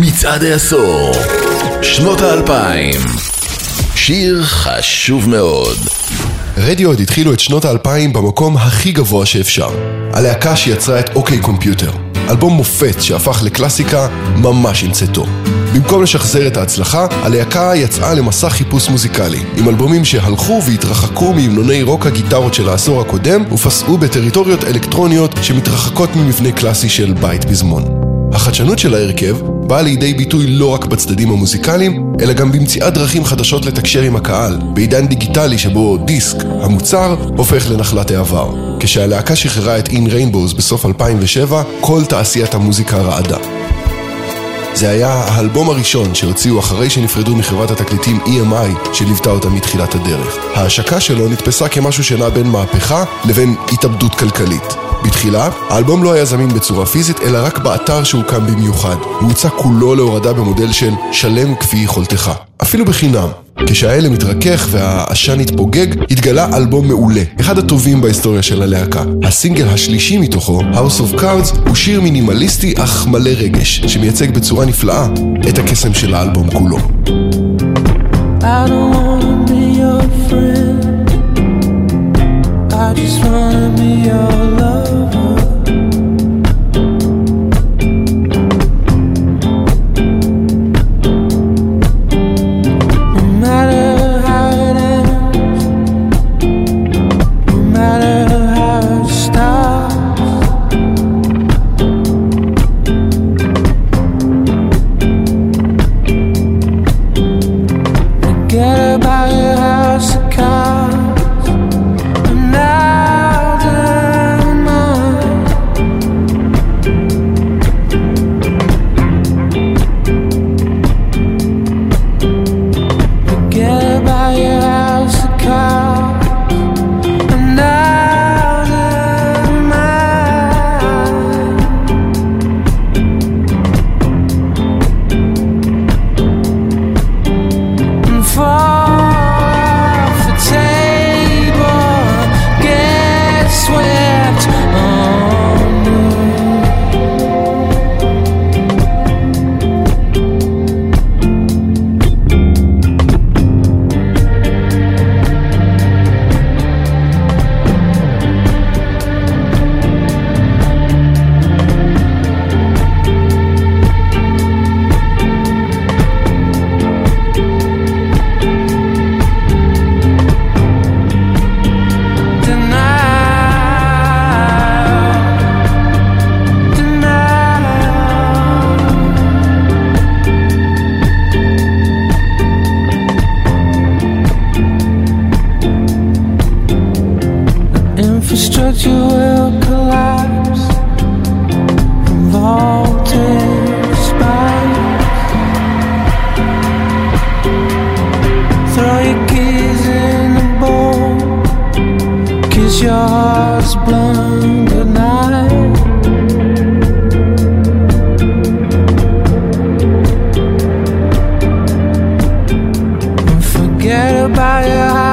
מצעד העשור, שנות האלפיים. שיר חשוב מאוד. רדיואד התחילו את שנות האלפיים במקום הכי גבוה שאפשר. הלהקה שיצרה את אוקיי קומפיוטר. אלבום מופת שהפך לקלאסיקה ממש עם צאתו. במקום לשחזר את ההצלחה, הלהקה יצאה למסע חיפוש מוזיקלי, עם אלבומים שהלכו והתרחקו מהמנוני רוק הגיטרות של העשור הקודם, ופסעו בטריטוריות אלקטרוניות שמתרחקות ממבנה קלאסי של בית פזמון. החדשנות של ההרכב באה לידי ביטוי לא רק בצדדים המוזיקליים, אלא גם במציאת דרכים חדשות לתקשר עם הקהל, בעידן דיגיטלי שבו דיסק, המוצר, הופך לנחלת העבר. כשהלהקה שחררה את In Rainbows בסוף 2007, כל תעשיית המוזיקה רעדה. זה היה האלבום הראשון שהוציאו אחרי שנפרדו מחברת התקליטים EMI שליוותה אותה מתחילת הדרך. ההשקה שלו נתפסה כמשהו שנע בין מהפכה לבין התאבדות כלכלית. בתחילה, האלבום לא היה זמין בצורה פיזית, אלא רק באתר שהוקם במיוחד. הוא הוצע כולו להורדה במודל של שלם כפי יכולתך. אפילו בחינם. כשההלם התרכך והעשן התפוגג, התגלה אלבום מעולה, אחד הטובים בהיסטוריה של הלהקה. הסינגל השלישי מתוכו, House of Cards, הוא שיר מינימליסטי אך מלא רגש, שמייצג בצורה נפלאה את הקסם של האלבום כולו. kiss your heart's blown. And forget about your